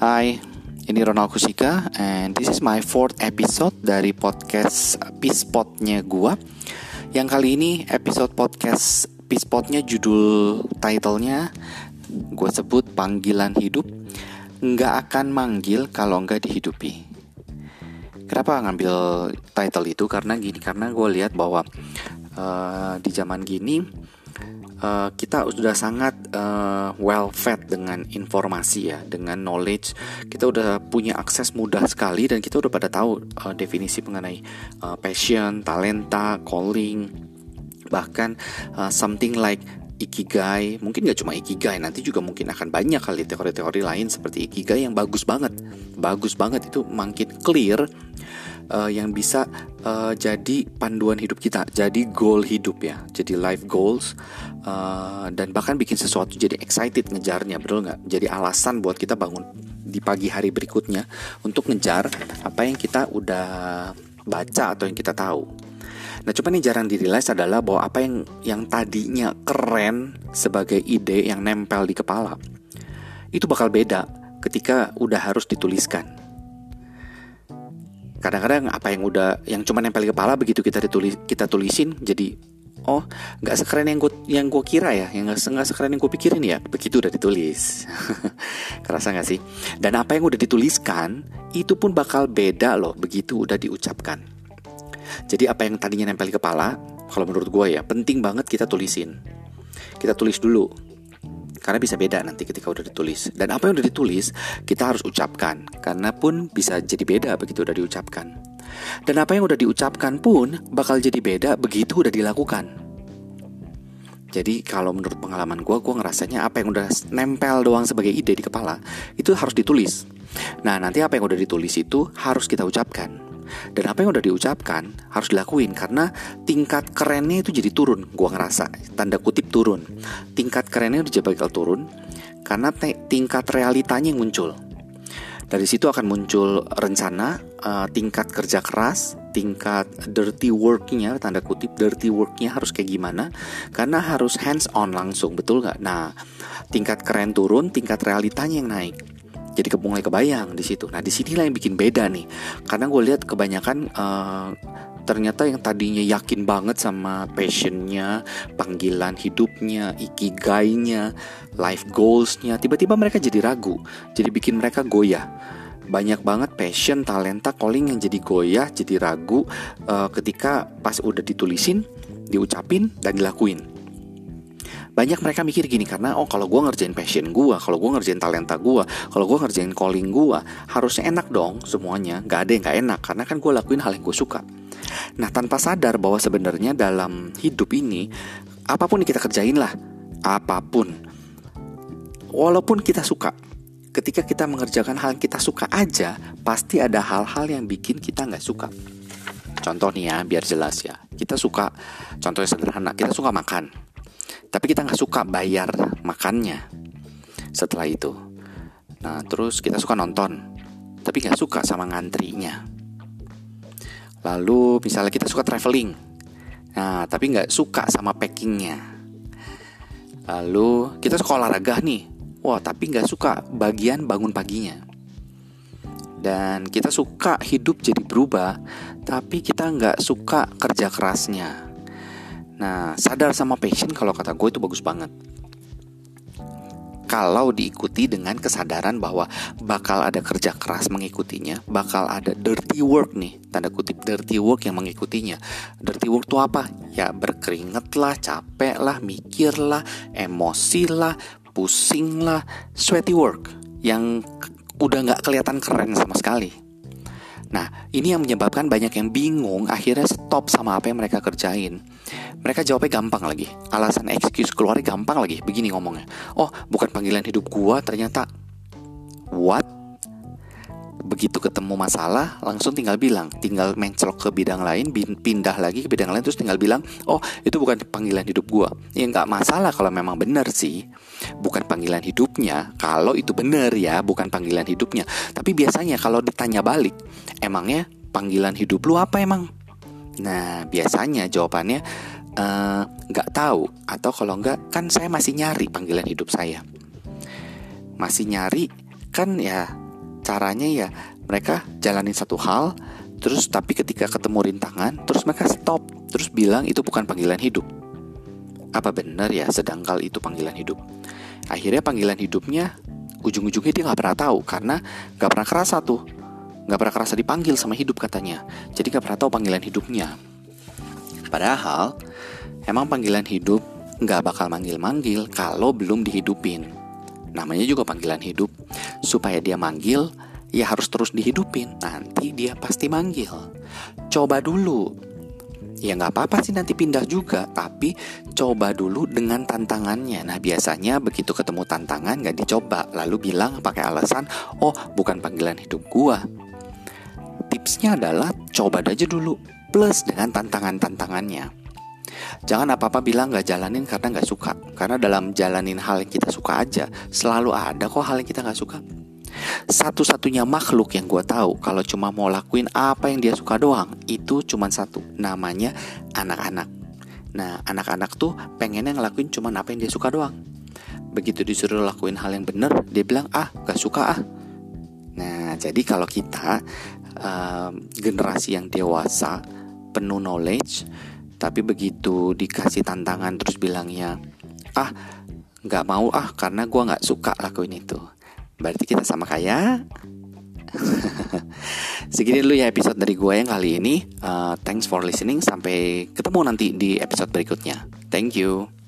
Hai, ini Ronald Kusika and this is my fourth episode dari podcast Pispotnya gua. Yang kali ini episode podcast Pispotnya judul titlenya gue sebut panggilan hidup nggak akan manggil kalau nggak dihidupi. Kenapa ngambil title itu? Karena gini, karena gue lihat bahwa uh, di zaman gini uh, kita sudah sangat uh, well fed dengan informasi ya, dengan knowledge. Kita udah punya akses mudah sekali dan kita udah pada tahu uh, definisi mengenai uh, passion, talenta, calling, bahkan uh, something like ikigai. Mungkin gak cuma ikigai nanti juga mungkin akan banyak kali teori-teori lain seperti ikigai yang bagus banget. Bagus banget itu makin clear uh, yang bisa uh, jadi panduan hidup kita, jadi goal hidup ya, jadi life goals uh, dan bahkan bikin sesuatu jadi excited ngejarnya, betul nggak? Jadi alasan buat kita bangun di pagi hari berikutnya untuk ngejar apa yang kita udah baca atau yang kita tahu. Nah, cuma yang jarang dirilis adalah bahwa apa yang yang tadinya keren sebagai ide yang nempel di kepala itu bakal beda ketika udah harus dituliskan kadang-kadang apa yang udah yang cuma nempel di kepala begitu kita ditulis kita tulisin jadi oh nggak sekeren yang gue yang gue kira ya yang nggak sekeren yang gue pikirin ya begitu udah ditulis. Kerasa nggak sih? Dan apa yang udah dituliskan itu pun bakal beda loh begitu udah diucapkan. Jadi apa yang tadinya nempel di kepala kalau menurut gue ya penting banget kita tulisin. Kita tulis dulu karena bisa beda nanti ketika udah ditulis. Dan apa yang udah ditulis kita harus ucapkan. Karena pun bisa jadi beda begitu udah diucapkan. Dan apa yang udah diucapkan pun bakal jadi beda begitu udah dilakukan. Jadi kalau menurut pengalaman gue gue ngerasanya apa yang udah nempel doang sebagai ide di kepala itu harus ditulis. Nah nanti apa yang udah ditulis itu harus kita ucapkan dan apa yang udah diucapkan harus dilakuin karena tingkat kerennya itu jadi turun gua ngerasa tanda kutip turun tingkat kerennya udah bakal turun karena tingkat realitanya yang muncul dari situ akan muncul rencana uh, tingkat kerja keras, tingkat dirty worknya, tanda kutip dirty worknya harus kayak gimana? Karena harus hands on langsung, betul nggak? Nah, tingkat keren turun, tingkat realitanya yang naik jadi mulai kebayang di situ. Nah, di sinilah yang bikin beda nih. Karena gue lihat kebanyakan uh, ternyata yang tadinya yakin banget sama passionnya, panggilan hidupnya, ikigainya, life goalsnya, tiba-tiba mereka jadi ragu, jadi bikin mereka goyah. Banyak banget passion, talenta, calling yang jadi goyah, jadi ragu uh, ketika pas udah ditulisin, diucapin dan dilakuin banyak mereka mikir gini karena oh kalau gue ngerjain passion gue kalau gue ngerjain talenta gue kalau gue ngerjain calling gue harusnya enak dong semuanya. Nggak ada yang nggak enak karena kan gue lakuin hal yang gue suka. Nah tanpa sadar bahwa sebenarnya dalam hidup ini apa pun yang kita kerjain lah apa pun walaupun kita suka ketika kita mengerjakan hal yang kita suka aja pasti ada hal-hal yang bikin kita nggak suka. Contoh nih ya biar jelas ya. Kita suka contohnya sederhana kita suka makan tapi kita nggak suka bayar makannya setelah itu. Nah terus kita suka nonton tapi nggak suka sama ngantrinya. Lalu misalnya kita suka traveling nah tapi nggak suka sama packingnya. Lalu kita suka olahraga nih wah tapi nggak suka bagian bangun paginya. Dan kita suka hidup jadi berubah tapi kita nggak suka kerja kerasnya Nah, sadar sama passion kalau kata gue itu bagus banget. Kalau diikuti dengan kesadaran bahwa bakal ada kerja keras mengikutinya, bakal ada dirty work nih, tanda kutip dirty work yang mengikutinya. Dirty work itu apa? Ya berkeringet lah, capek lah, mikir lah, emosi lah, pusing lah, sweaty work yang udah nggak kelihatan keren sama sekali. Nah, ini yang menyebabkan banyak yang bingung, akhirnya stop sama apa yang mereka kerjain. Mereka jawabnya gampang lagi, alasan excuse keluarnya gampang lagi, begini ngomongnya. Oh, bukan panggilan hidup gua, ternyata what? Begitu ketemu masalah langsung tinggal bilang tinggal mencelok ke bidang lain pindah lagi ke bidang lain terus tinggal bilang oh itu bukan panggilan hidup gua. Ya nggak masalah kalau memang benar sih. Bukan panggilan hidupnya kalau itu benar ya bukan panggilan hidupnya. Tapi biasanya kalau ditanya balik emangnya panggilan hidup lu apa emang? Nah biasanya jawabannya eh, nggak uh, tahu. Atau kalau nggak kan saya masih nyari panggilan hidup saya. Masih nyari kan ya caranya ya mereka jalanin satu hal terus tapi ketika ketemu rintangan terus mereka stop terus bilang itu bukan panggilan hidup. Apa benar ya sedangkal itu panggilan hidup? Akhirnya panggilan hidupnya ujung-ujungnya dia nggak pernah tahu karena nggak pernah kerasa tuh. Nggak pernah kerasa dipanggil sama hidup katanya. Jadi nggak pernah tahu panggilan hidupnya. Padahal emang panggilan hidup nggak bakal manggil-manggil kalau belum dihidupin namanya juga panggilan hidup. Supaya dia manggil ya harus terus dihidupin. Nanti dia pasti manggil. Coba dulu. Ya nggak apa-apa sih nanti pindah juga tapi coba dulu dengan tantangannya. Nah biasanya begitu ketemu tantangan nggak dicoba lalu bilang pakai alasan oh bukan panggilan hidup gua. Tipsnya adalah coba aja dulu plus dengan tantangan-tantangannya jangan apa-apa bilang nggak jalanin karena nggak suka karena dalam jalanin hal yang kita suka aja selalu ada kok hal yang kita nggak suka satu-satunya makhluk yang gue tahu kalau cuma mau lakuin apa yang dia suka doang itu cuma satu, namanya anak-anak. Nah, anak-anak tuh pengennya ngelakuin cuma apa yang dia suka doang. Begitu disuruh lakuin hal yang bener, dia bilang ah gak suka ah. Nah, jadi kalau kita uh, generasi yang dewasa, penuh knowledge, tapi begitu dikasih tantangan terus bilangnya ah nggak mau ah karena gue nggak suka lakuin itu Berarti kita sama kaya. Segini dulu ya episode dari gue yang kali ini. Uh, thanks for listening. Sampai ketemu nanti di episode berikutnya. Thank you.